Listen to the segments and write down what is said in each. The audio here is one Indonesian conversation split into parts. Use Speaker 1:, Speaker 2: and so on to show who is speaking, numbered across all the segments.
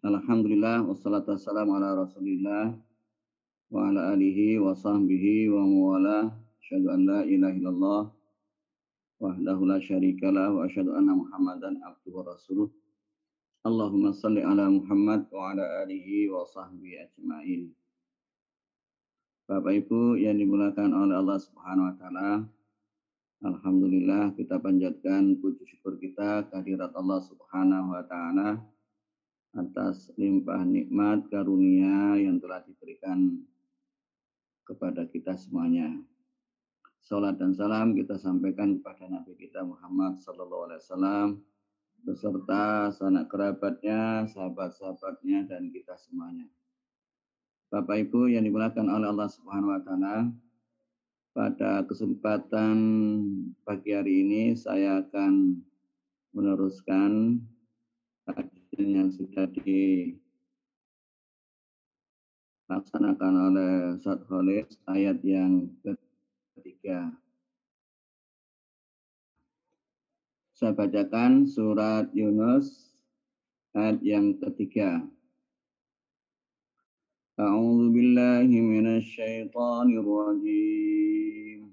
Speaker 1: Alhamdulillah wassalatu wassalamu ala Rasulillah wa ala alihi wa sahbihi wa mawala. Asyhadu an la ilaha illallah wahdahu la syarikalah wa asyhadu anna Muhammadan abduhu wa rasuluh. Allahumma salli ala Muhammad wa ala alihi wa sahbihi ajmain. Bapak Ibu yang dimulakan oleh Allah Subhanahu wa taala, Alhamdulillah kita panjatkan puji syukur kita kehadirat Allah Subhanahu wa taala atas limpah nikmat karunia yang telah diberikan kepada kita semuanya. Salat dan salam kita sampaikan kepada Nabi kita Muhammad Sallallahu Alaihi Wasallam beserta sanak kerabatnya, sahabat-sahabatnya, dan kita semuanya. Bapak Ibu yang dimuliakan oleh Allah Subhanahu Wa Taala, pada kesempatan pagi hari ini saya akan meneruskan yang sudah dilaksanakan oleh Khalid ayat yang ketiga. Saya bacakan surat Yunus ayat yang ketiga. A'udzu billahi minasyaitonir rajim.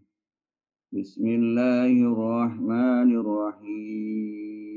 Speaker 1: Bismillahirrahmanirrahim.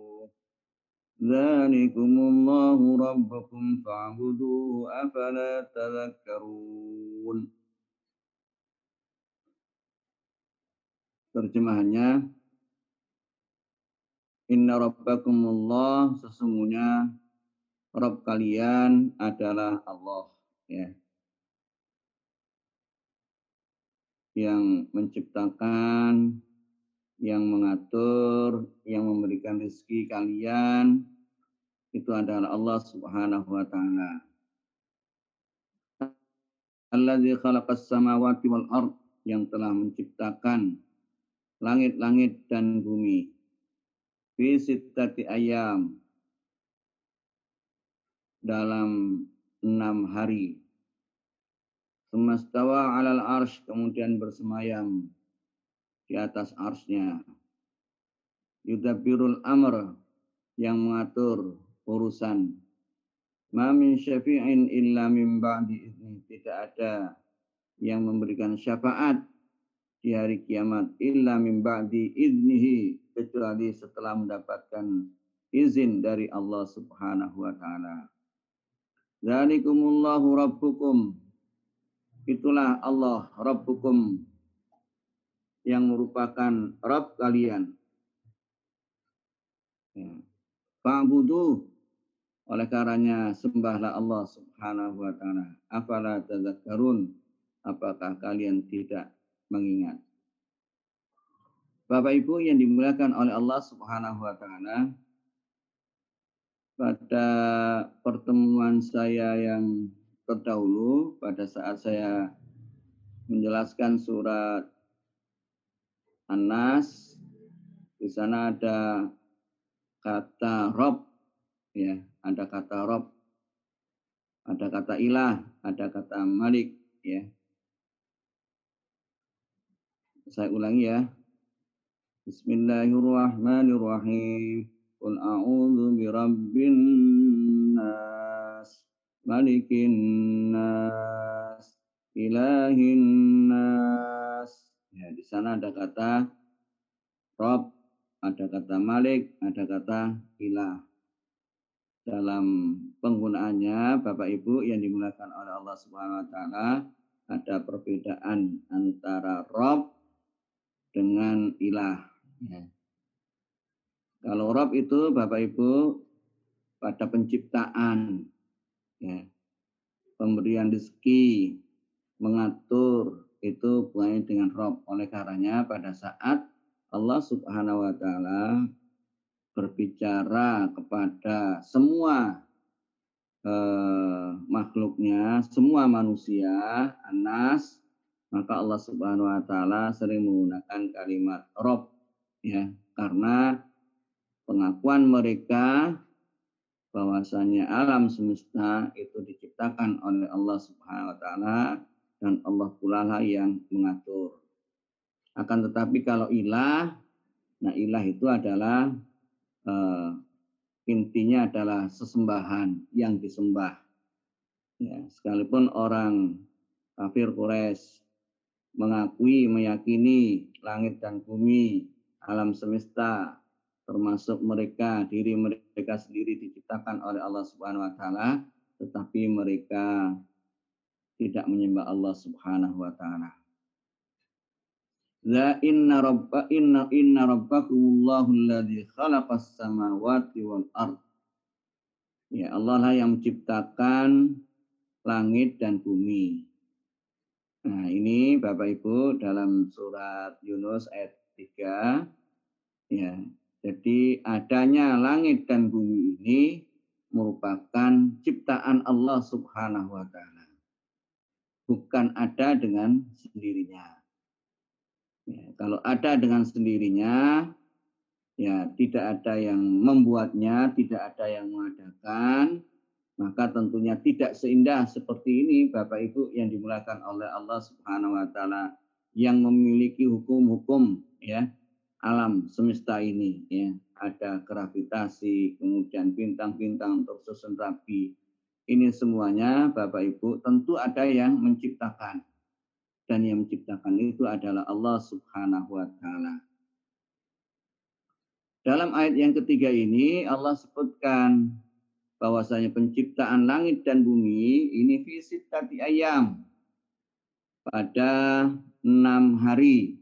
Speaker 1: ذلكم الله ربكم فاعبدوه أفلا تذكرون Terjemahannya Inna rabbakumullah sesungguhnya Rabb kalian adalah Allah ya yang menciptakan yang mengatur, yang memberikan rezeki kalian itu adalah Allah Subhanahu wa taala. Alladzi khalaqas samawati wal ard yang telah menciptakan langit-langit dan bumi. Fi sittati ayam dalam enam hari. Semastawa alal arsh kemudian bersemayam di atas arsnya. Yudabirul amr yang mengatur urusan. Ma min syafi'in illa min ba'di izni. Tidak ada yang memberikan syafaat di hari kiamat illa min ba'di idnihi kecuali setelah mendapatkan izin dari Allah Subhanahu wa taala. Zalikumullahu rabbukum. Itulah Allah rabbukum yang merupakan Rabb kalian. Ya. Fa'budu oleh karenanya sembahlah Allah Subhanahu wa taala. Afala tadzakkarun? Apakah kalian tidak mengingat? Bapak Ibu yang dimuliakan oleh Allah Subhanahu wa taala, pada pertemuan saya yang terdahulu pada saat saya menjelaskan surat Anas. Di sana ada kata Rob. Ya ada kata Rob. Ada kata ilah ada kata Malik ya. Saya ulangi ya. Bismillahirrahmanirrahim. Qul a'udzu birabbin nas malikin nas ilahin nas Ya, di sana ada kata Rob, ada kata Malik, ada kata Ilah. Dalam penggunaannya, Bapak Ibu yang dimulakan oleh Allah Subhanahu wa taala, ada perbedaan antara Rob dengan Ilah. Ya. Kalau Rob itu Bapak Ibu pada penciptaan, ya, pemberian rezeki, mengatur, itu hubungannya dengan Rob. Oleh karenanya pada saat Allah Subhanahu wa taala berbicara kepada semua eh, makhluknya, semua manusia, anas, maka Allah Subhanahu wa taala sering menggunakan kalimat rob ya karena pengakuan mereka bahwasanya alam semesta itu diciptakan oleh Allah Subhanahu wa taala dan Allah pula lah yang mengatur. Akan tetapi kalau ilah, nah ilah itu adalah uh, intinya adalah sesembahan yang disembah. Ya, sekalipun orang kafir Quraisy mengakui, meyakini langit dan bumi, alam semesta, termasuk mereka, diri mereka sendiri diciptakan oleh Allah Subhanahu wa taala, tetapi mereka tidak menyembah Allah Subhanahu wa taala. La inna rabba inna inna rabbakumullahu alladzi khalaqas samawati wal ard. Ya Allah lah yang menciptakan langit dan bumi. Nah, ini Bapak Ibu dalam surat Yunus ayat 3 ya. Jadi adanya langit dan bumi ini merupakan ciptaan Allah Subhanahu wa taala bukan ada dengan sendirinya. Ya, kalau ada dengan sendirinya, ya tidak ada yang membuatnya, tidak ada yang mengadakan, maka tentunya tidak seindah seperti ini Bapak Ibu yang dimulakan oleh Allah Subhanahu wa taala yang memiliki hukum-hukum ya alam semesta ini ya ada gravitasi kemudian bintang-bintang untuk susun rapi ini semuanya Bapak Ibu tentu ada yang menciptakan. Dan yang menciptakan itu adalah Allah Subhanahu wa taala. Dalam ayat yang ketiga ini Allah sebutkan bahwasanya penciptaan langit dan bumi ini visit tadi ayam pada enam hari.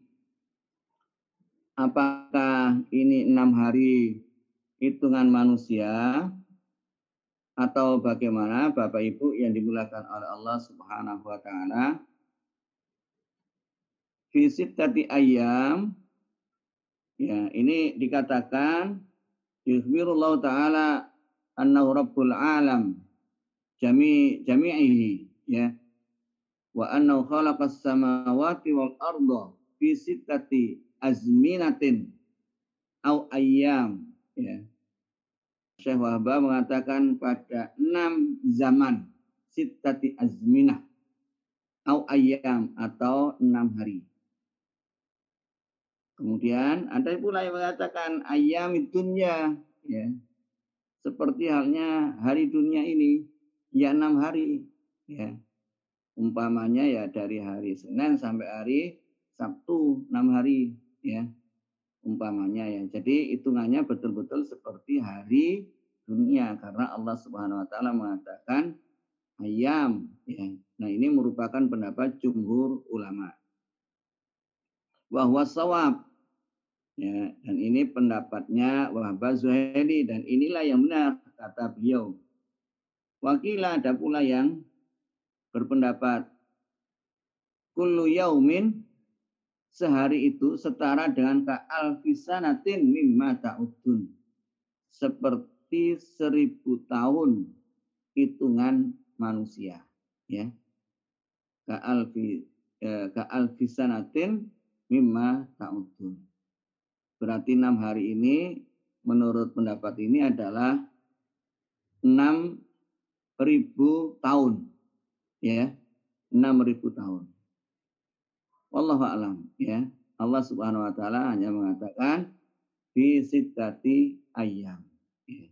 Speaker 1: Apakah ini enam hari hitungan manusia atau bagaimana Bapak Ibu yang dimulakan oleh Allah Subhanahu wa taala? Visit tadi ayam ya ini dikatakan yukhbirullah taala annahu rabbul alam jami jami'ihi. Ya. Wa annahu khalaqas samawati wal arda fi sittati azminatin au ayyam. Ya Syekh Wahba mengatakan pada enam zaman sitati azminah au ayam atau enam hari. Kemudian ada pula yang mengatakan ayam dunia ya. Seperti halnya hari dunia ini ya enam hari ya. Umpamanya ya dari hari Senin sampai hari Sabtu enam hari ya umpamanya ya. Jadi hitungannya betul-betul seperti hari dunia karena Allah Subhanahu wa taala mengatakan ayam ya. Nah, ini merupakan pendapat jumhur ulama. Wahwa sawab ya dan ini pendapatnya Wahbah Zuhaili dan inilah yang benar kata beliau. Wakilah ada pula yang berpendapat kullu yaumin sehari itu setara dengan ka alfisanatin mimma ta'udun. Seperti seribu tahun hitungan manusia. Ya. Ka alfi eh, ka alfisanatin mimma ta'udun. Berarti enam hari ini menurut pendapat ini adalah enam ribu tahun. Ya, enam ribu tahun. Wallahu alam ya. Allah Subhanahu wa taala hanya mengatakan fi sittati ayyam. Ya.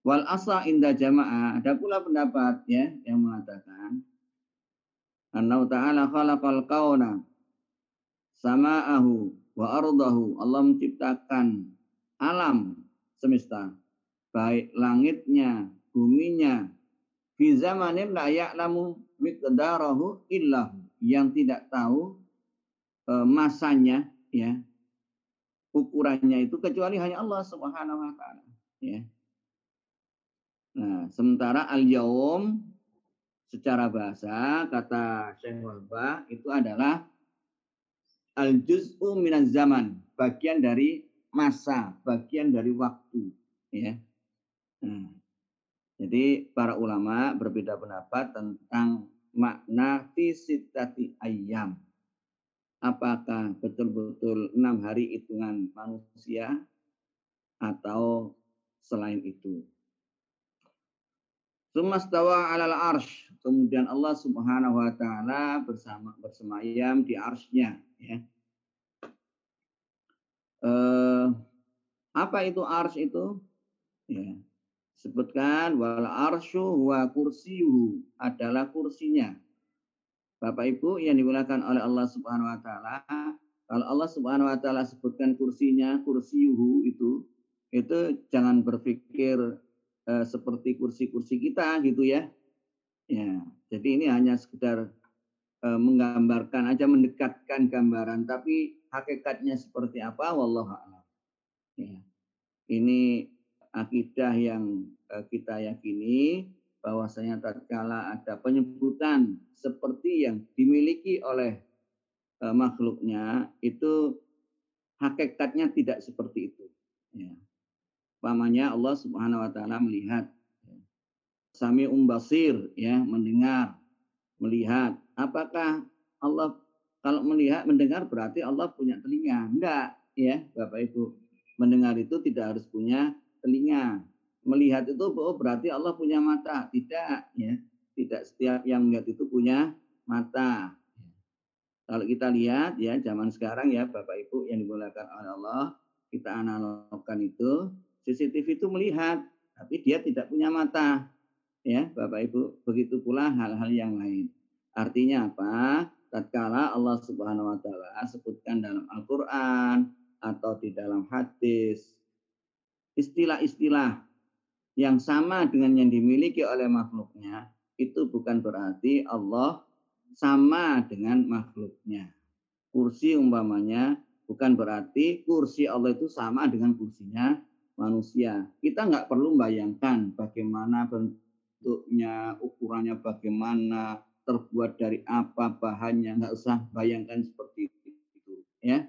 Speaker 1: Wal asa inda jamaah ada pula pendapat ya yang mengatakan Allah ta'ala khalaqal kauna sama'ahu wa ardahu. Allah menciptakan alam semesta baik langitnya, buminya fi zamanin la ya'lamu miqdarahu illahu yang tidak tahu e, masanya ya ukurannya itu kecuali hanya Allah Subhanahu wa taala ya. Nah, sementara al-yaum secara bahasa kata Syekh Wahbah itu adalah al-juz'u minaz zaman, bagian dari masa, bagian dari waktu ya. Nah, Jadi para ulama berbeda pendapat tentang makna fisitati ayam. Apakah betul-betul enam hari hitungan manusia atau selain itu. Sumastawa alal arsh. Kemudian Allah subhanahu wa ta'ala bersama bersemayam di arshnya. Ya. Eh, apa itu arsh itu? Ya. Sebutkan wal arsyu wa kursiyuhu adalah kursinya. Bapak Ibu yang dimulakan oleh Allah Subhanahu wa taala, kalau Allah Subhanahu wa taala sebutkan kursinya, kursiyuhu itu itu jangan berpikir uh, seperti kursi-kursi kita gitu ya. Ya, jadi ini hanya sekedar uh, menggambarkan aja mendekatkan gambaran tapi hakikatnya seperti apa wallahu a'lam. Ya. Ini akidah yang uh, kita yakini bahwasanya tatkala ada penyebutan seperti yang dimiliki oleh uh, makhluknya itu hakikatnya tidak seperti itu. Ya. Pamannya Allah Subhanahu wa taala melihat Sami umbasir ya, mendengar, melihat. Apakah Allah kalau melihat mendengar berarti Allah punya telinga? Enggak, ya, Bapak Ibu. Mendengar itu tidak harus punya telinga. Melihat itu oh, berarti Allah punya mata. Tidak, ya. Tidak setiap yang melihat itu punya mata. Kalau kita lihat ya zaman sekarang ya Bapak Ibu yang dimuliakan oleh Allah, kita analogkan itu CCTV itu melihat, tapi dia tidak punya mata. Ya, Bapak Ibu, begitu pula hal-hal yang lain. Artinya apa? Tatkala Allah Subhanahu wa taala sebutkan dalam Al-Qur'an atau di dalam hadis istilah-istilah yang sama dengan yang dimiliki oleh makhluknya itu bukan berarti Allah sama dengan makhluknya. Kursi umpamanya bukan berarti kursi Allah itu sama dengan kursinya manusia. Kita nggak perlu membayangkan bagaimana bentuknya, ukurannya bagaimana, terbuat dari apa bahannya, nggak usah bayangkan seperti itu. Ya,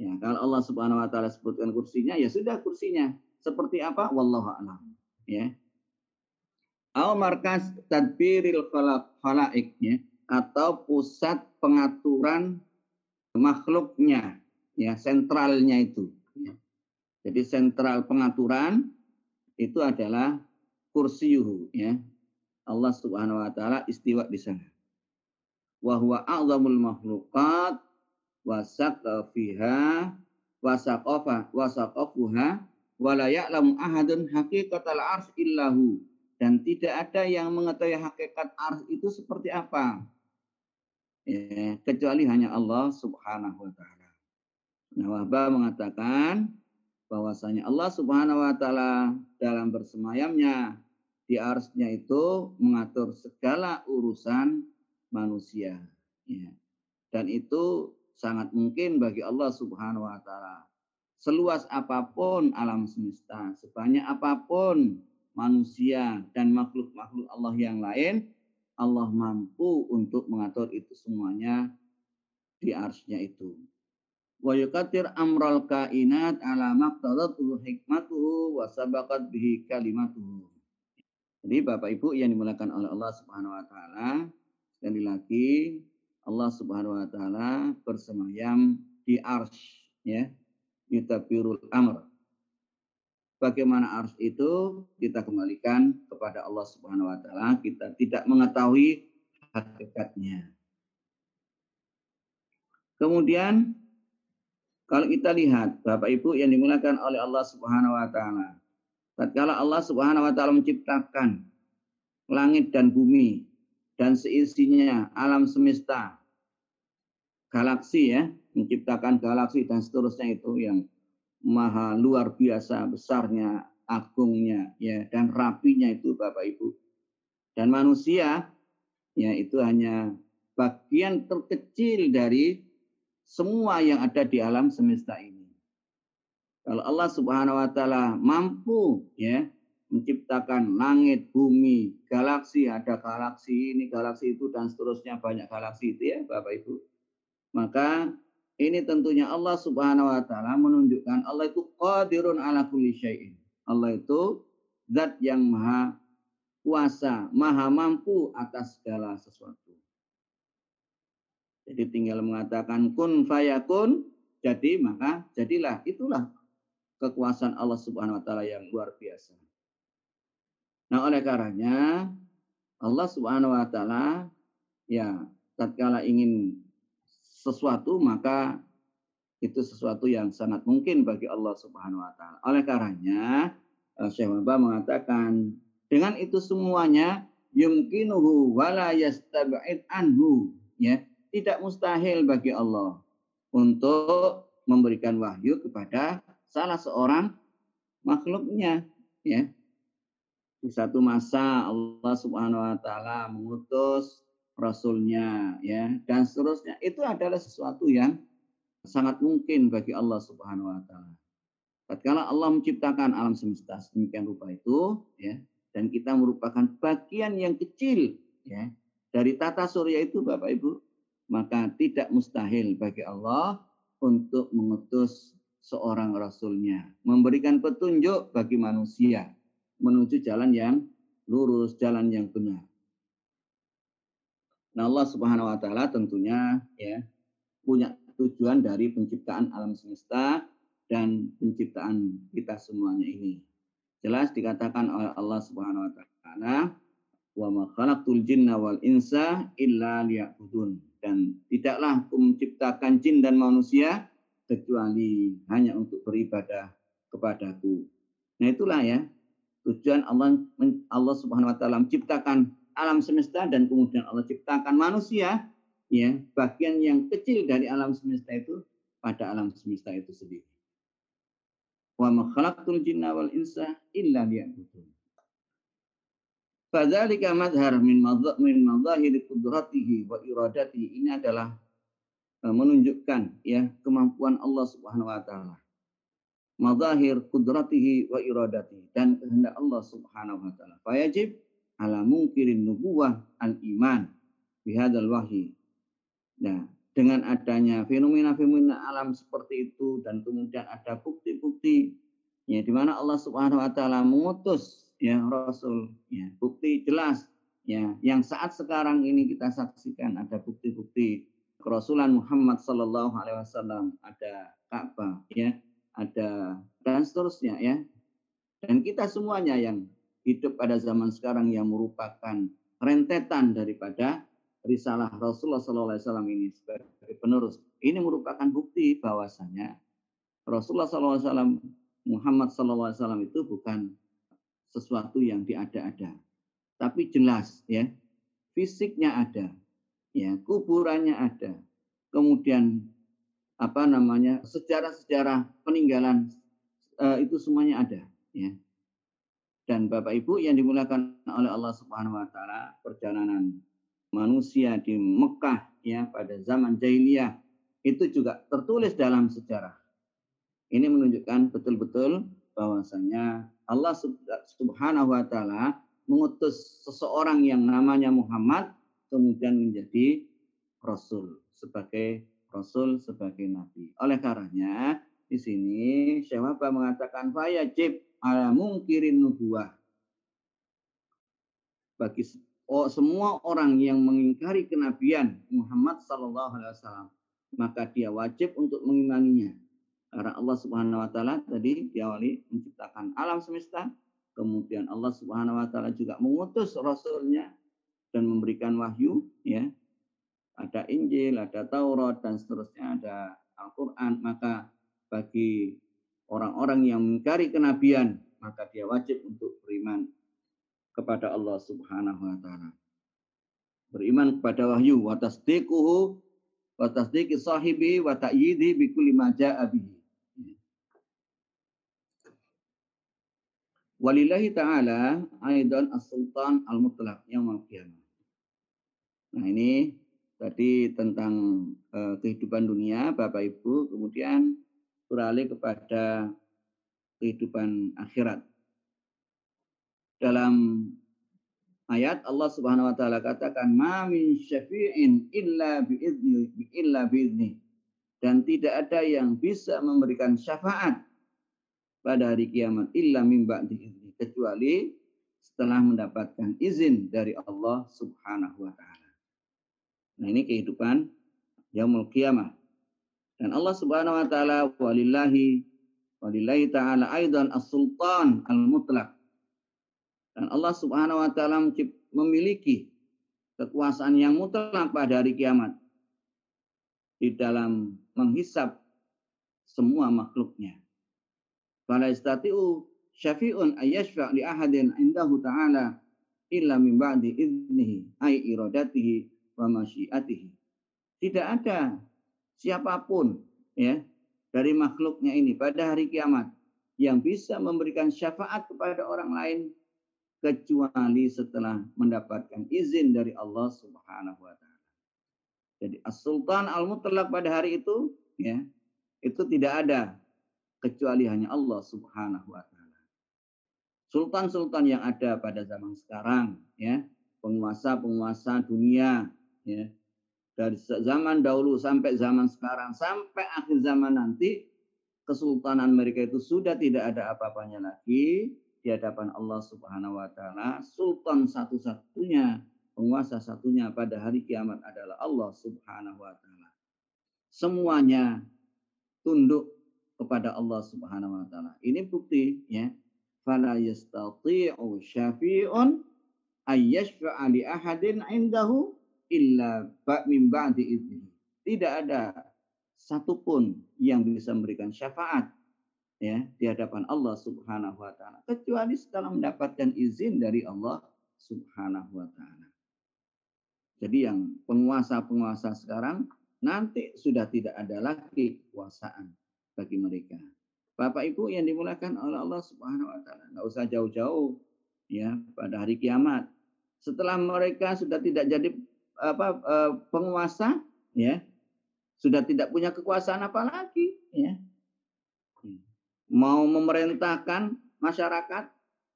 Speaker 1: ya kalau Allah Subhanahu Wa Taala sebutkan kursinya, ya sudah kursinya. Seperti apa? Wallahu a'lam. Ya. Al markas tadbiril khalaik ya atau pusat pengaturan makhluknya ya sentralnya itu jadi sentral pengaturan itu adalah kursi yuhu ya. Allah Subhanahu wa taala istiwa di sana. Wa huwa a'zamul makhluqat wa fiha wa saqafa wa saqafuha wa la ya'lamu ahadun haqiqatal ars illahu dan tidak ada yang mengetahui hakikat ars itu seperti apa ya, kecuali hanya Allah Subhanahu wa taala. Nah, Wahbah mengatakan bahwasanya Allah Subhanahu wa taala dalam bersemayamnya di arsnya itu mengatur segala urusan manusia ya. dan itu sangat mungkin bagi Allah Subhanahu wa taala seluas apa pun alam semesta sebanyak apa pun manusia dan makhluk-makhluk Allah yang lain Allah mampu untuk mengatur itu semuanya di arsnya itu wa yukatir amral kainat ala maqtadatuhu hikmatuhu wa sabaqat bihi kalimatuhu. Jadi Bapak Ibu yang dimulakan oleh Allah Subhanahu wa taala, sekali lagi Allah Subhanahu wa taala bersemayam di arsy ya, yutabirul amr. Bagaimana ars itu kita kembalikan kepada Allah Subhanahu wa taala, kita tidak mengetahui hakikatnya. Kemudian kalau kita lihat Bapak Ibu yang dimulakan oleh Allah Subhanahu wa taala. Tatkala Allah Subhanahu wa taala menciptakan langit dan bumi dan seisinya alam semesta galaksi ya, menciptakan galaksi dan seterusnya itu yang maha luar biasa besarnya, agungnya ya dan rapinya itu Bapak Ibu. Dan manusia ya itu hanya bagian terkecil dari semua yang ada di alam semesta ini. Kalau Allah Subhanahu wa taala mampu ya menciptakan langit, bumi, galaksi, ada galaksi ini, galaksi itu dan seterusnya banyak galaksi itu ya Bapak Ibu. Maka ini tentunya Allah Subhanahu wa taala menunjukkan Allah itu qadirun ala kulli syai'in. Allah itu zat yang maha kuasa, maha mampu atas segala sesuatu. Jadi tinggal mengatakan kun fayakun, jadi maka jadilah. Itulah kekuasaan Allah Subhanahu wa taala yang luar biasa. Nah, oleh karenanya Allah Subhanahu wa taala ya tatkala ingin sesuatu maka itu sesuatu yang sangat mungkin bagi Allah Subhanahu wa taala. Oleh karenanya eh, Syekh Wabah mengatakan dengan itu semuanya yumkinuhu wala anhu ya tidak mustahil bagi Allah untuk memberikan wahyu kepada salah seorang makhluknya ya di satu masa Allah Subhanahu wa taala mengutus rasulnya ya. Dan seterusnya. Itu adalah sesuatu yang sangat mungkin bagi Allah Subhanahu wa taala. Tatkala Allah menciptakan alam semesta sedemikian rupa itu ya dan kita merupakan bagian yang kecil ya dari tata surya itu Bapak Ibu, maka tidak mustahil bagi Allah untuk mengutus seorang rasulnya, memberikan petunjuk bagi manusia menuju jalan yang lurus, jalan yang benar. Nah, Allah Subhanahu wa taala tentunya ya punya tujuan dari penciptaan alam semesta dan penciptaan kita semuanya ini. Jelas dikatakan oleh Allah Subhanahu wa taala, "Wa ma khalaqtul jinna wal insa illa liya'budun." Dan tidaklah aku menciptakan jin dan manusia kecuali hanya untuk beribadah kepadaku. Nah, itulah ya tujuan Allah Allah Subhanahu wa taala menciptakan alam semesta dan kemudian Allah ciptakan manusia ya bagian yang kecil dari alam semesta itu pada alam semesta itu sendiri. Wa ma khalaqtul jinna wal insa illa liya'budun. Fadzalika madhar min min madhahir qudratihi wa iradatihi. Ini adalah e, menunjukkan ya kemampuan Allah Subhanahu wa taala. Madhahir qudratihi wa iradatihi. Dan kehendak Allah Subhanahu wa taala. Fayajib ala mungkirin nubuwah al iman bihadal wahyi. Nah, dengan adanya fenomena-fenomena alam seperti itu dan kemudian ada bukti-bukti ya di mana Allah Subhanahu wa taala mengutus ya rasul ya bukti jelas ya yang saat sekarang ini kita saksikan ada bukti-bukti kerasulan Muhammad sallallahu alaihi wasallam ada Ka'bah ya ada dan seterusnya ya dan kita semuanya yang hidup pada zaman sekarang yang merupakan rentetan daripada risalah Rasulullah SAW ini sebagai penerus. Ini merupakan bukti bahwasanya Rasulullah SAW, Muhammad SAW itu bukan sesuatu yang diada-ada, tapi jelas ya fisiknya ada, ya kuburannya ada, kemudian apa namanya sejarah-sejarah peninggalan uh, itu semuanya ada, ya. Dan Bapak Ibu yang dimulakan oleh Allah Subhanahu Wa Taala perjalanan manusia di Mekah ya pada zaman jahiliyah itu juga tertulis dalam sejarah. Ini menunjukkan betul-betul bahwasanya Allah Subhanahu wa taala mengutus seseorang yang namanya Muhammad kemudian menjadi rasul sebagai rasul sebagai nabi. Oleh karenanya di sini Syekh mengatakan fayajib ala mungkirin nubuah bagi oh, semua orang yang mengingkari kenabian Muhammad Sallallahu Alaihi Wasallam maka dia wajib untuk mengimaninya. Karena Allah Subhanahu Wa Taala tadi diawali menciptakan alam semesta kemudian Allah Subhanahu Wa Taala juga mengutus Rasulnya dan memberikan wahyu ya ada Injil ada Taurat dan seterusnya ada Al-Quran maka bagi orang-orang yang mengingkari kenabian maka dia wajib untuk beriman kepada Allah Subhanahu wa taala. Beriman kepada wahyu wa tasdiquhu wa tasdiqi sahibi wa ta'yidi bi kulli. Walillahi ta'ala aidan as-sultan al-mutlaq yang. Nah, ini tadi tentang uh, kehidupan dunia Bapak Ibu, kemudian beralih kepada kehidupan akhirat dalam ayat Allah Subhanahu wa taala katakan ma min syafi'in illa bi'izni illa bi'izni dan tidak ada yang bisa memberikan syafaat pada hari kiamat illa min ba'di kecuali setelah mendapatkan izin dari Allah Subhanahu wa taala. Nah, ini kehidupan yaumul qiyamah. Dan Allah Subhanahu wa taala walillahi walillahi taala aidan as-sultan al-mutlaq. Dan Allah Subhanahu wa taala memiliki kekuasaan yang mutlak pada hari kiamat di dalam menghisap semua makhluknya. Fala istati'u syafi'un ayyashfa' li ahadin indahu ta'ala illa min ba'di idnihi ay iradatihi wa masyiatihi. Tidak ada siapa pun ya dari makhluknya ini pada hari kiamat yang bisa memberikan syafaat kepada orang lain kecuali setelah mendapatkan izin dari Allah Subhanahu wa taala. Jadi As-Sultan Al-Mutlaq pada hari itu ya, itu tidak ada kecuali hanya Allah Subhanahu wa taala. Sultan-sultan yang ada pada zaman sekarang ya, penguasa-penguasa dunia ya. Dari zaman dahulu sampai zaman sekarang sampai akhir zaman nanti kesultanan mereka itu sudah tidak ada apa-apanya lagi di hadapan Allah Subhanahu wa taala, sultan satu-satunya, penguasa satunya pada hari kiamat adalah Allah Subhanahu wa taala. Semuanya tunduk kepada Allah Subhanahu wa taala. Ini bukti ya. Fala yastati'u syafi'un ayyashfa'a li ahadin indahu illa min ba'di idni. Tidak ada satupun yang bisa memberikan syafaat ya di hadapan Allah Subhanahu wa taala kecuali setelah mendapatkan izin dari Allah Subhanahu wa taala. Jadi yang penguasa-penguasa sekarang nanti sudah tidak ada lagi kekuasaan bagi mereka. Bapak Ibu yang dimulakan oleh Allah Subhanahu wa taala, enggak usah jauh-jauh ya pada hari kiamat. Setelah mereka sudah tidak jadi apa eh, penguasa ya, sudah tidak punya kekuasaan apa lagi ya mau memerintahkan masyarakat,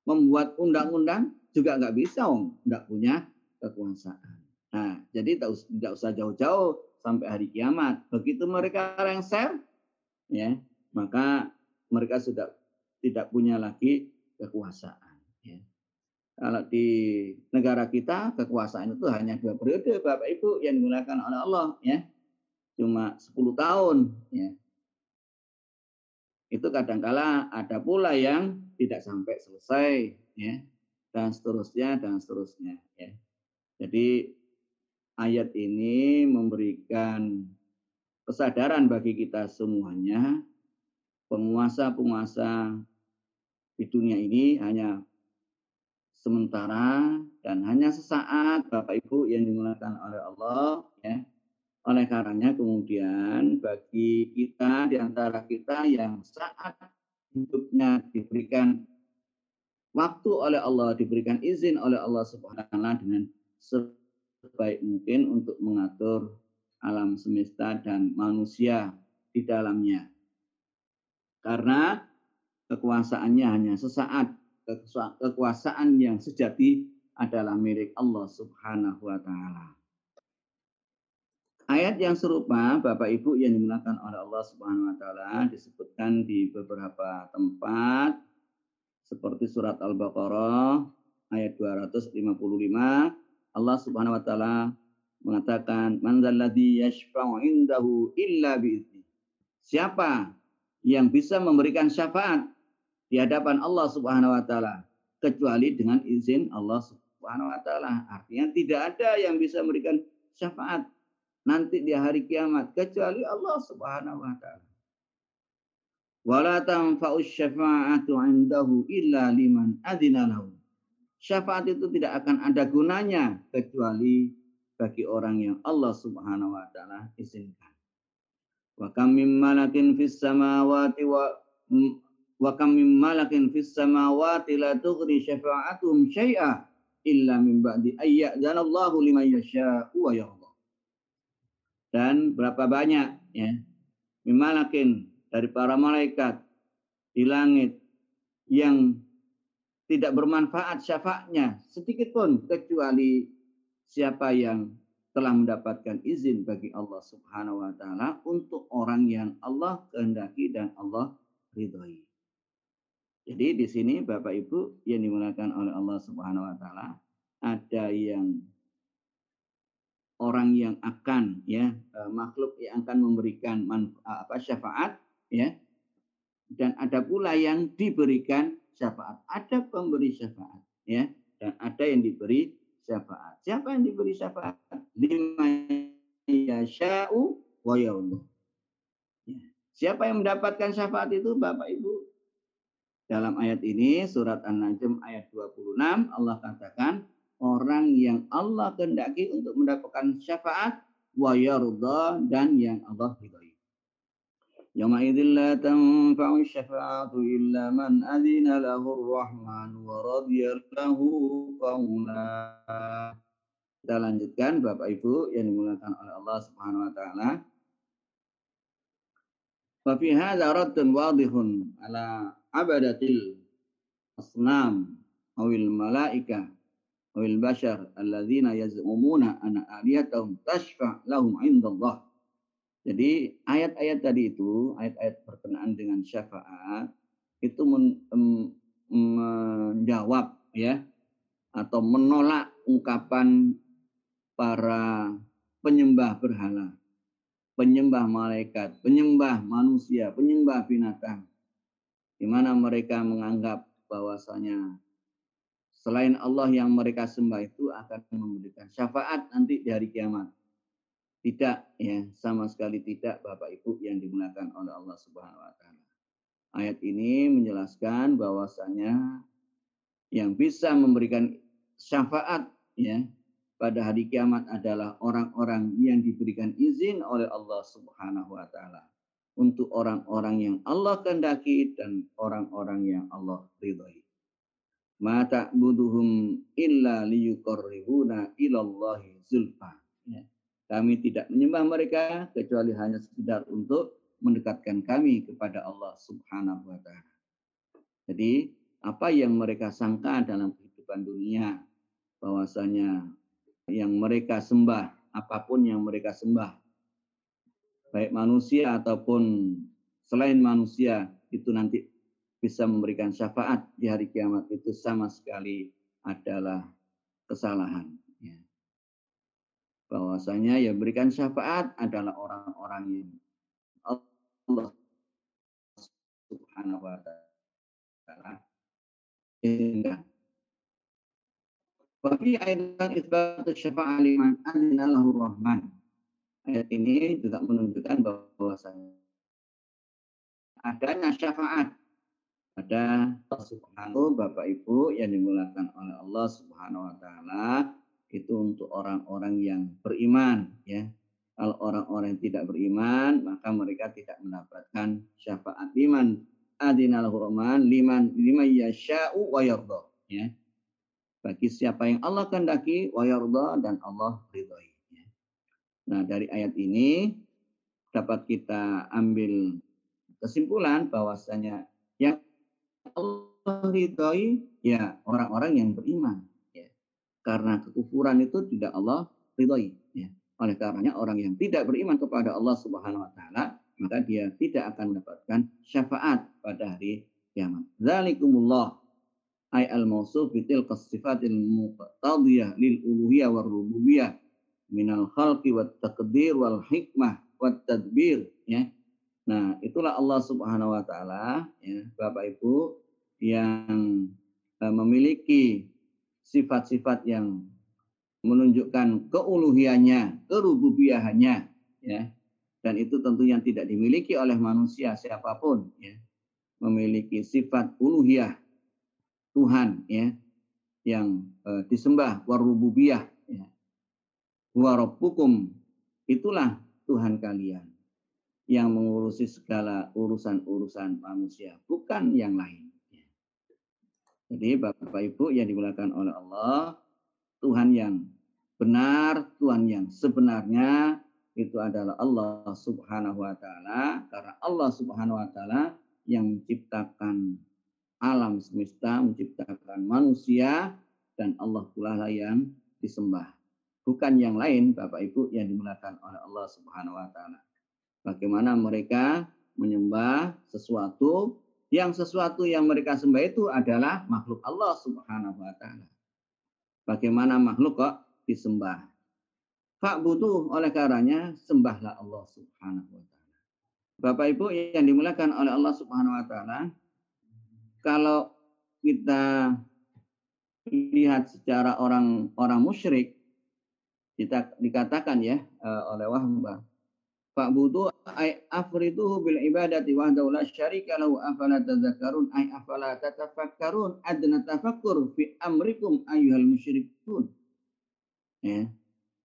Speaker 1: membuat undang-undang juga nggak bisa, om, nggak punya kekuasaan. Nah, jadi tidak usah jauh-jauh sampai hari kiamat. Begitu mereka lengser, ya, maka mereka sudah tidak punya lagi kekuasaan. Ya. Kalau di negara kita kekuasaan itu hanya dua periode, Bapak Ibu yang digunakan oleh Allah, ya, cuma 10 tahun, ya itu kadangkala ada pula yang tidak sampai selesai ya dan seterusnya dan seterusnya ya. Jadi ayat ini memberikan kesadaran bagi kita semuanya penguasa-penguasa di dunia ini hanya sementara dan hanya sesaat Bapak Ibu yang dimulakan oleh Allah ya oleh karenanya kemudian bagi kita di antara kita yang saat hidupnya diberikan waktu oleh Allah, diberikan izin oleh Allah Subhanahu wa dengan sebaik mungkin untuk mengatur alam semesta dan manusia di dalamnya. Karena kekuasaannya hanya sesaat, kekuasaan yang sejati adalah milik Allah Subhanahu wa taala. Ayat yang serupa Bapak Ibu yang dimuliakan oleh Allah Subhanahu wa taala disebutkan di beberapa tempat seperti surat Al-Baqarah ayat 255 Allah Subhanahu wa taala mengatakan man dzalladzi yashfa'u indahu illa bi'izni. Siapa yang bisa memberikan syafaat di hadapan Allah Subhanahu wa taala kecuali dengan izin Allah Subhanahu wa taala. Artinya tidak ada yang bisa memberikan syafaat nanti di hari kiamat kecuali Allah Subhanahu wa taala. Wala tanfa'u syafa'atu 'indahu illa liman adzina lahu. Syafaat itu tidak akan ada gunanya kecuali bagi orang yang Allah Subhanahu wa taala izinkan. Wa kam min malakin fis samawati wa wa kam min malakin fis samawati la tughni syafa'atuhum syai'a illa min ba'di ayyadzana Allahu liman yasha'u wa yarda dan berapa banyak ya mimalakin dari para malaikat di langit yang tidak bermanfaat syafaatnya sedikit pun kecuali siapa yang telah mendapatkan izin bagi Allah Subhanahu wa taala untuk orang yang Allah kehendaki dan Allah ridhoi. Jadi di sini Bapak Ibu yang dimulakan oleh Allah Subhanahu wa taala ada yang orang yang akan ya eh, makhluk yang akan memberikan apa syafaat ya dan ada pula yang diberikan syafaat. Ada pemberi syafaat ya dan ada yang diberi syafaat. Siapa yang diberi syafaat? Lima yasha'u wa ya. Siapa yang mendapatkan syafaat itu Bapak Ibu? Dalam ayat ini surat An-Najm ayat 26 Allah katakan orang yang Allah kehendaki untuk mendapatkan syafaat wa yarda dan yang Allah ridhai. Yawma idzin la tanfa'u syafa'atu illa man adzina lahu ar-rahman wa radiya lahu qawla. Kita lanjutkan Bapak Ibu yang dimuliakan oleh Allah Subhanahu wa taala. Fa fi hadza raddun wadihun ala abadatil asnam awil malaika awil bashar alladzina yaz'umuna anna aliyatahum tashfa' lahum indallah. Jadi ayat-ayat tadi itu, ayat-ayat berkenaan dengan syafaat itu men, menjawab ya atau menolak ungkapan para penyembah berhala, penyembah malaikat, penyembah manusia, penyembah binatang. Di mana mereka menganggap bahwasanya selain Allah yang mereka sembah itu akan memberikan syafaat nanti di hari kiamat. Tidak ya, sama sekali tidak Bapak Ibu yang digunakan oleh Allah Subhanahu wa taala. Ayat ini menjelaskan bahwasanya yang bisa memberikan syafaat ya pada hari kiamat adalah orang-orang yang diberikan izin oleh Allah Subhanahu wa taala untuk orang-orang yang Allah kehendaki dan orang-orang yang Allah ridhai. Ma ta'buduhum illa liyuqarribuna ilallahi zulfa. Ya. Kami tidak menyembah mereka kecuali hanya sekedar untuk mendekatkan kami kepada Allah Subhanahu wa taala. Jadi, apa yang mereka sangka dalam kehidupan dunia bahwasanya yang mereka sembah, apa pun yang mereka sembah, baik manusia ataupun selain manusia, itu nanti bisa memberikan syafaat di hari kiamat itu sama sekali adalah kesalahan. Ya. Bahwasanya ya berikan syafaat adalah orang-orang yang Allah Subhanahu wa taala Wafi ayatan isbat syafa'ah liman lahu rahman. Ayat ini juga menunjukkan bahwasanya adanya syafaat pada Subhanahu Bapak Ibu yang dimulakan oleh Allah Subhanahu wa taala itu untuk orang-orang yang beriman ya. Kalau orang-orang tidak beriman maka mereka tidak mendapatkan syafaat liman adinal rahman liman liman yasha'u wa yardha ya bagi siapa yang Allah kehendaki wa dan Allah ridhoi. Nah, dari ayat ini dapat kita ambil kesimpulan bahwasanya yang Allah ridhoi ya orang-orang yang beriman ya. Karena kekufuran itu tidak Allah ridhoi ya. Oleh karenanya orang yang tidak beriman kepada Allah Subhanahu wa taala maka dia tidak akan mendapatkan syafaat pada hari kiamat. Zalikumullah ay al mausuf bitil sifatil muqtadiyah lil uluhiyah minal khalqi wat taqdir wal hikmah wat tadbir ya. Nah, itulah Allah Subhanahu wa taala ya, Bapak Ibu yang uh, memiliki sifat-sifat yang menunjukkan keuluhiannya, kerububiahannya ya. Dan itu tentu yang tidak dimiliki oleh manusia siapa pun ya. Memiliki sifat uluhiyah Tuhan ya yang uh, disembah warububiyah ya. Warabbukum itulah Tuhan kalian yang mengurusi segala urusan-urusan manusia, bukan yang lain. Jadi Bapak Ibu yang dimulakan oleh Allah, Tuhan yang benar, Tuhan yang sebenarnya itu adalah Allah Subhanahu wa taala karena Allah Subhanahu wa taala yang menciptakan alam semesta, menciptakan manusia, dan Allah pula yang disembah. Bukan yang lain, Bapak Ibu, yang dimulakan oleh Allah Subhanahu wa Ta'ala. Bagaimana mereka menyembah sesuatu yang sesuatu yang mereka sembah itu adalah makhluk Allah Subhanahu wa taala. Bagaimana makhluk kok disembah? Pak butuh oleh karenanya sembahlah Allah Subhanahu wa taala. Bapak Ibu yang dimuliakan oleh Allah Subhanahu wa taala, kalau kita lihat secara orang orang musyrik dikatakan ya eh, oleh Wahbah Fa'budu ay afriduhu bil ibadati wahdahu la syarika lahu afala tadhakkarun ay afala tatafakkarun adna tafakkur fi amrikum ayyuhal musyrikun. Ya.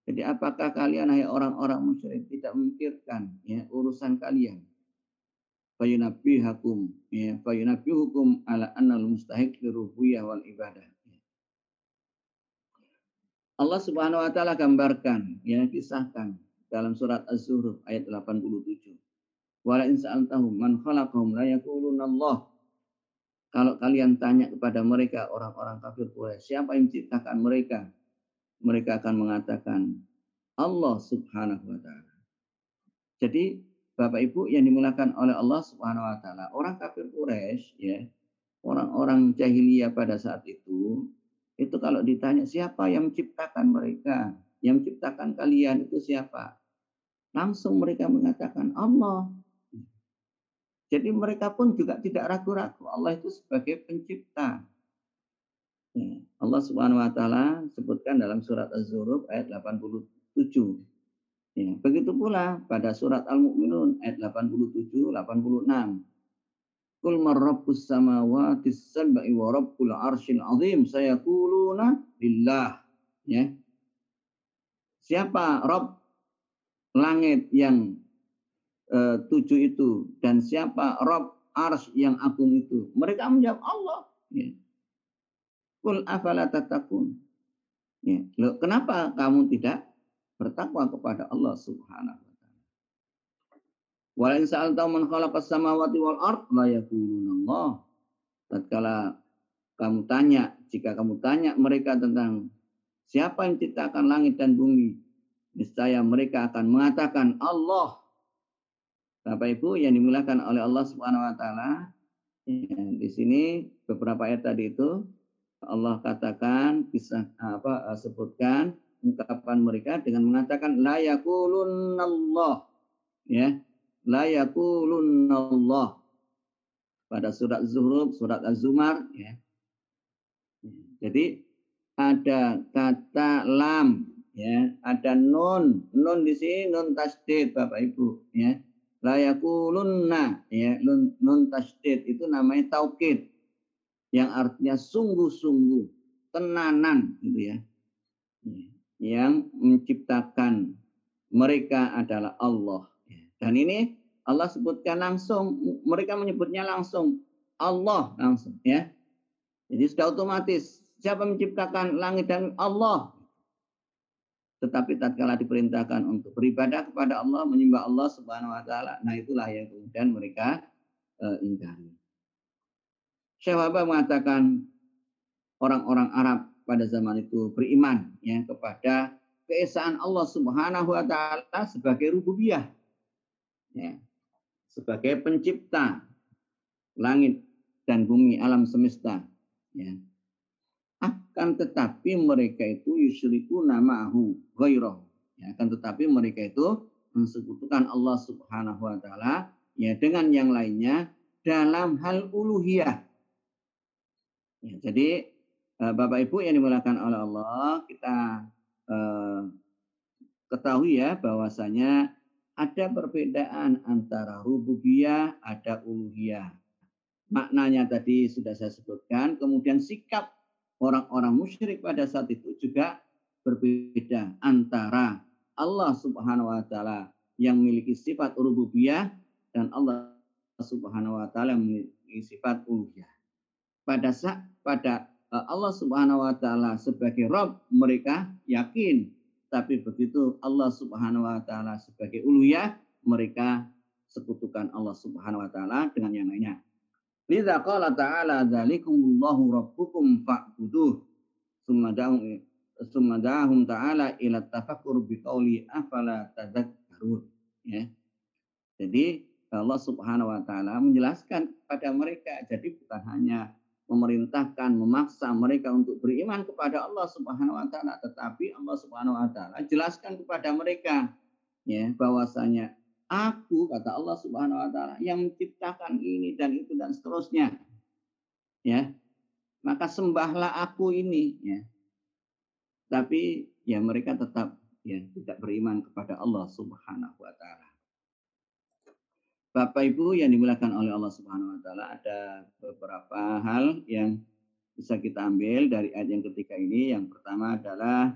Speaker 1: Jadi apakah kalian hai orang-orang musyrik tidak memikirkan ya urusan kalian? Fayunabbihakum ya fayunabbihukum ala annal mustahiq liruhiyah wal ibadah. Allah Subhanahu wa taala gambarkan ya kisahkan dalam surat Az-Zuhruf ayat 87. Wala in man khalaqahum la Allah. Kalau kalian tanya kepada mereka orang-orang kafir Quraisy, siapa yang menciptakan mereka? Mereka akan mengatakan Allah Subhanahu wa taala. Jadi Bapak Ibu yang dimulakan oleh Allah Subhanahu wa taala, orang kafir Quraisy ya, orang-orang jahiliyah pada saat itu itu kalau ditanya siapa yang menciptakan mereka, yang menciptakan kalian itu siapa? Langsung mereka mengatakan Allah. Jadi mereka pun juga tidak ragu-ragu Allah itu sebagai pencipta. Ya, Allah Subhanahu wa taala sebutkan dalam surat Az-Zuruf ayat 87. Ya, begitu pula pada surat Al-Mu'minun ayat 87 86. Kul marrabbus samawati sab'i wa rabbul arsyil azim sayaquluna lillah. Ya. Siapa Rabb langit yang uh, tujuh itu dan siapa Rob Ars yang agung itu? Mereka menjawab Allah. Ya. Kul afala tatakun. Ya. Loh, kenapa kamu tidak bertakwa kepada Allah Subhanahu wa taala? Wa in sa'alta man khalaqas samawati wal ard la yaquluna Allah. Tatkala kamu tanya, jika kamu tanya mereka tentang siapa yang ciptakan langit dan bumi, niscaya mereka akan mengatakan Allah. Bapak Ibu yang dimuliakan oleh Allah Subhanahu wa taala, ya, di sini beberapa ayat tadi itu Allah katakan kisah apa sebutkan ungkapan mereka dengan mengatakan la Allah ya la Allah pada surat Zuhruf surat Az-Zumar ya. Jadi ada kata lam ya. Ada nun. Nun di sini nun tasdid Bapak Ibu ya. Layakulunna ya. Nun, nun tasdid itu namanya taukid. Yang artinya sungguh-sungguh tenanan gitu ya. Yang menciptakan mereka adalah Allah dan ini Allah sebutkan langsung mereka menyebutnya langsung Allah langsung ya jadi sudah otomatis siapa menciptakan langit dan Allah tetapi tatkala diperintahkan untuk beribadah kepada Allah, menyembah Allah Subhanahu wa taala, nah itulah yang kemudian mereka uh, ingkari. Syekh mengatakan orang-orang Arab pada zaman itu beriman ya kepada keesaan Allah Subhanahu wa taala sebagai rububiyah. Ya. Sebagai pencipta langit dan bumi alam semesta ya akan tetapi mereka itu yusriku namahu ghairah. Ya, akan tetapi mereka itu mensekutukan Allah Subhanahu wa taala ya dengan yang lainnya dalam hal uluhiyah. Ya, jadi eh, Bapak Ibu yang dimulakan oleh Allah, kita eh, ketahui ya bahwasanya ada perbedaan antara rububiyah, ada uluhiyah. Maknanya tadi sudah saya sebutkan, kemudian sikap orang-orang musyrik pada saat itu juga berbeda antara Allah Subhanahu wa taala yang memiliki sifat rububiyah dan Allah Subhanahu wa taala yang memiliki sifat uluhiyah. Pada saat pada eh, Allah Subhanahu wa taala sebagai Rabb mereka yakin, tapi begitu Allah Subhanahu wa taala sebagai uluhiyah mereka sekutukan Allah Subhanahu wa taala dengan yang lainnya. Lidza qala ta'ala dzalikumullahu rabbukum fa'buduh. Summa da'um da'ahum ta'ala ila tafakkur biqauli afala tadzakkarun. Ya. Jadi Allah Subhanahu wa taala menjelaskan kepada mereka. Jadi bukan hanya memerintahkan, memaksa mereka untuk beriman kepada Allah Subhanahu wa taala, tetapi Allah Subhanahu wa taala jelaskan kepada mereka ya bahwasanya aku kata Allah Subhanahu wa taala yang menciptakan ini dan itu dan seterusnya. Ya. Maka sembahlah aku ini ya. Tapi ya mereka tetap ya tidak beriman kepada Allah Subhanahu wa taala. Bapak Ibu yang dimuliakan oleh Allah Subhanahu wa taala ada beberapa hal yang bisa kita ambil dari ayat yang ketiga ini. Yang pertama adalah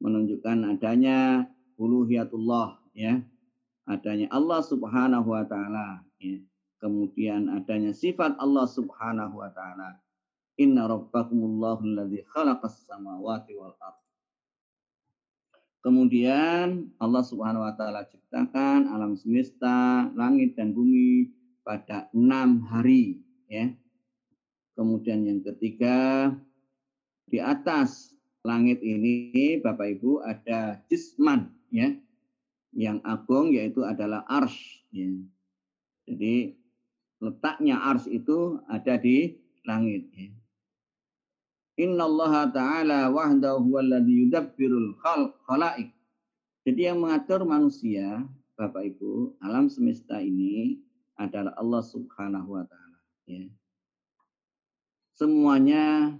Speaker 1: menunjukkan adanya uluhiyatullah ya. Adanya Allah Subhanahu wa taala ya. Kemudian adanya sifat Allah Subhanahu wa taala. Inna rabbakumullahu khalaqas samawati wal ardh Kemudian Allah Subhanahu wa taala ciptakan alam semesta, langit dan bumi pada enam hari ya. Kemudian yang ketiga di atas langit ini Bapak Ibu ada jisman ya. Yang agung yaitu adalah ars ya. Jadi letaknya ars itu ada di langit ya. Inna Allah Ta'ala wahdahu alladhi yudabbirul khalaik. Jadi yang mengatur manusia, Bapak Ibu, alam semesta ini adalah Allah Subhanahu wa taala, ya. Semuanya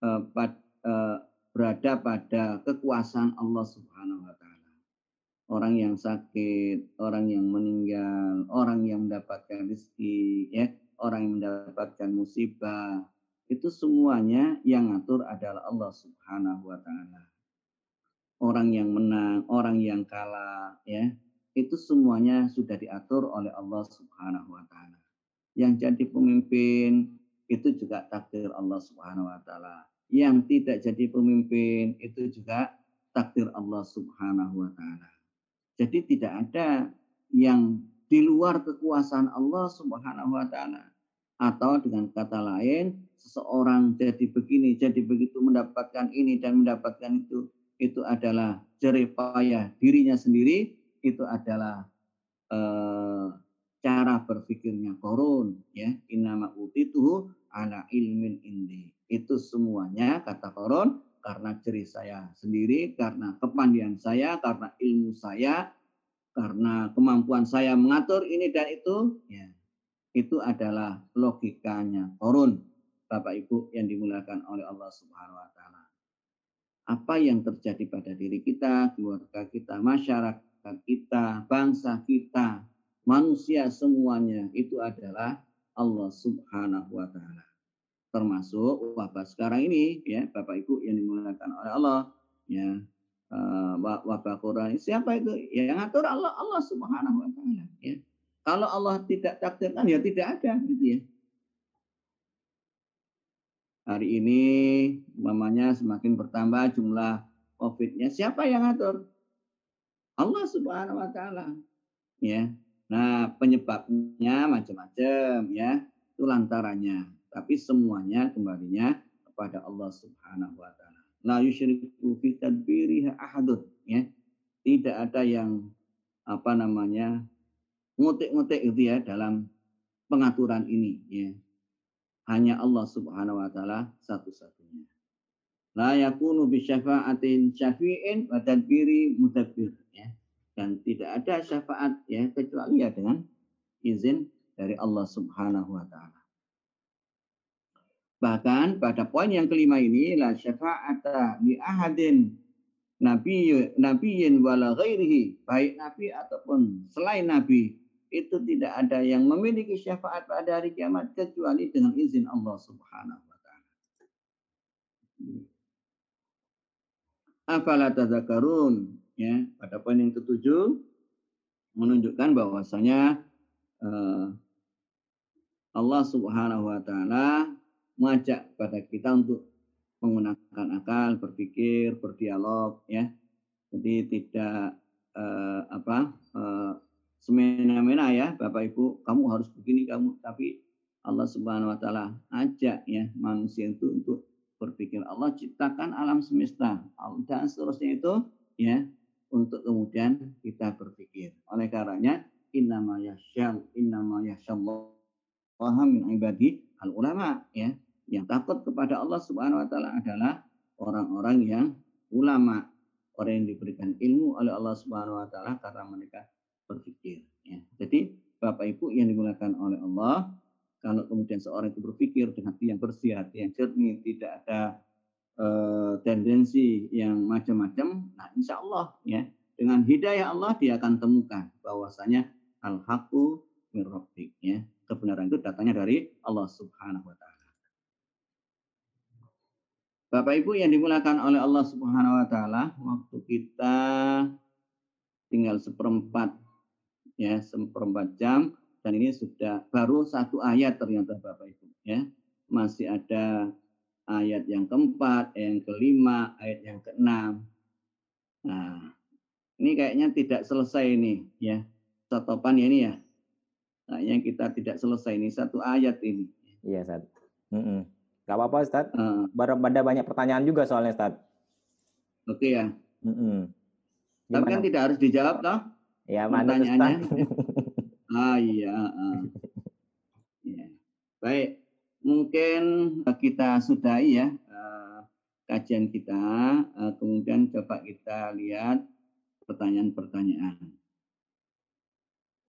Speaker 1: uh, pad, uh, berada pada kekuasaan Allah Subhanahu wa taala. Orang yang sakit, orang yang meninggal, orang yang mendapatkan rezeki, ya, orang yang mendapatkan musibah, itu semuanya yang ngatur adalah Allah Subhanahu wa taala. Orang yang menang, orang yang kalah, ya, itu semuanya sudah diatur oleh Allah Subhanahu wa taala. Yang jadi pemimpin itu juga takdir Allah Subhanahu wa taala. Yang tidak jadi pemimpin itu juga takdir Allah Subhanahu wa taala. Jadi tidak ada yang di luar kekuasaan Allah Subhanahu wa taala. Atau dengan kata lain, seseorang jadi begini, jadi begitu mendapatkan ini dan mendapatkan itu, itu adalah jeripaya dirinya sendiri, itu adalah eh, cara berpikirnya korun, ya inama utituhu ala ilmin indi. Itu semuanya kata korun karena ciri saya sendiri, karena kepandian saya, karena ilmu saya, karena kemampuan saya mengatur ini dan itu, ya itu adalah logikanya korun. Bapak Ibu yang dimuliakan oleh Allah Subhanahu wa taala. Apa yang terjadi pada diri kita, keluarga kita, masyarakat kita, bangsa kita, manusia semuanya itu adalah Allah Subhanahu wa taala. Termasuk wabah sekarang ini ya Bapak Ibu yang dimuliakan oleh Allah ya uh, wabah Quran siapa itu ya, yang ngatur Allah Allah Subhanahu wa taala ya kalau Allah tidak takdirkan ya tidak ada gitu ya. Hari ini mamanya semakin bertambah jumlah COVID-nya. Siapa yang ngatur? Allah Subhanahu wa taala. Ya. Nah, penyebabnya macam-macam ya. Itu lantarannya. Tapi semuanya kembalinya kepada Allah Subhanahu wa taala. La yusyriku fi tadbiriha ahadun ya. Tidak ada yang apa namanya ngotek-ngotek itu ya dalam pengaturan ini ya. Hanya Allah Subhanahu wa taala satu-satunya. La yakunu bi syafa'atin syafi'in wa tadbiri mudabbir ya. Dan tidak ada syafaat ya kecuali ya dengan izin dari Allah Subhanahu wa taala. Bahkan pada poin yang kelima ini la syafa'ata li ahadin nabi nabiyin wala ghairihi baik nabi ataupun selain nabi itu tidak ada yang memiliki syafaat pada hari kiamat kecuali dengan izin Allah Subhanahu wa taala. Afala tadzakarun ya pada poin yang ketujuh menunjukkan bahwasanya uh, Allah Subhanahu wa taala mengajak pada kita untuk menggunakan akal, berpikir, berdialog ya. Jadi tidak uh, apa uh, semena-mena ya Bapak Ibu, kamu harus begini kamu, tapi Allah Subhanahu wa taala ajak ya manusia itu untuk berpikir. Allah ciptakan alam semesta. Dan seterusnya itu ya untuk kemudian kita berpikir. Oleh karenanya innama yasyal innama yasyallaha min ibadi al ulama ya. Yang takut kepada Allah Subhanahu wa taala adalah orang-orang yang ulama, orang yang diberikan ilmu oleh Allah Subhanahu wa taala karena mereka berpikir ya. Jadi Bapak Ibu yang dimuliakan oleh Allah, kalau kemudian seorang itu berpikir dengan hati yang bersih, hati yang jernih, tidak ada uh, tendensi yang macam-macam, nah insya Allah ya dengan hidayah Allah dia akan temukan bahwasanya al haqu min ya. Kebenaran itu datangnya dari Allah Subhanahu wa taala. Bapak Ibu yang dimulakan oleh Allah Subhanahu wa taala, waktu kita tinggal seperempat ya, seperempat jam dan ini sudah baru satu ayat ternyata Bapak Ibu ya. Masih ada ayat yang keempat, yang kelima, ayat yang keenam. Nah, ini kayaknya tidak selesai ini ya. Setopan ya ini ya. Nah, yang kita tidak selesai ini satu ayat ini.
Speaker 2: Iya, Ustaz. Mm -mm. Gak apa-apa Ustaz. Uh, Pada banyak pertanyaan juga soalnya Ustaz.
Speaker 1: Oke okay, ya. Mm -hmm. Tapi kan tidak harus dijawab toh?
Speaker 2: Ya, pertanyaannya.
Speaker 1: ah iya. Uh. ya. Baik, mungkin kita sudahi ya uh, kajian kita. Uh, kemudian coba kita lihat pertanyaan-pertanyaan.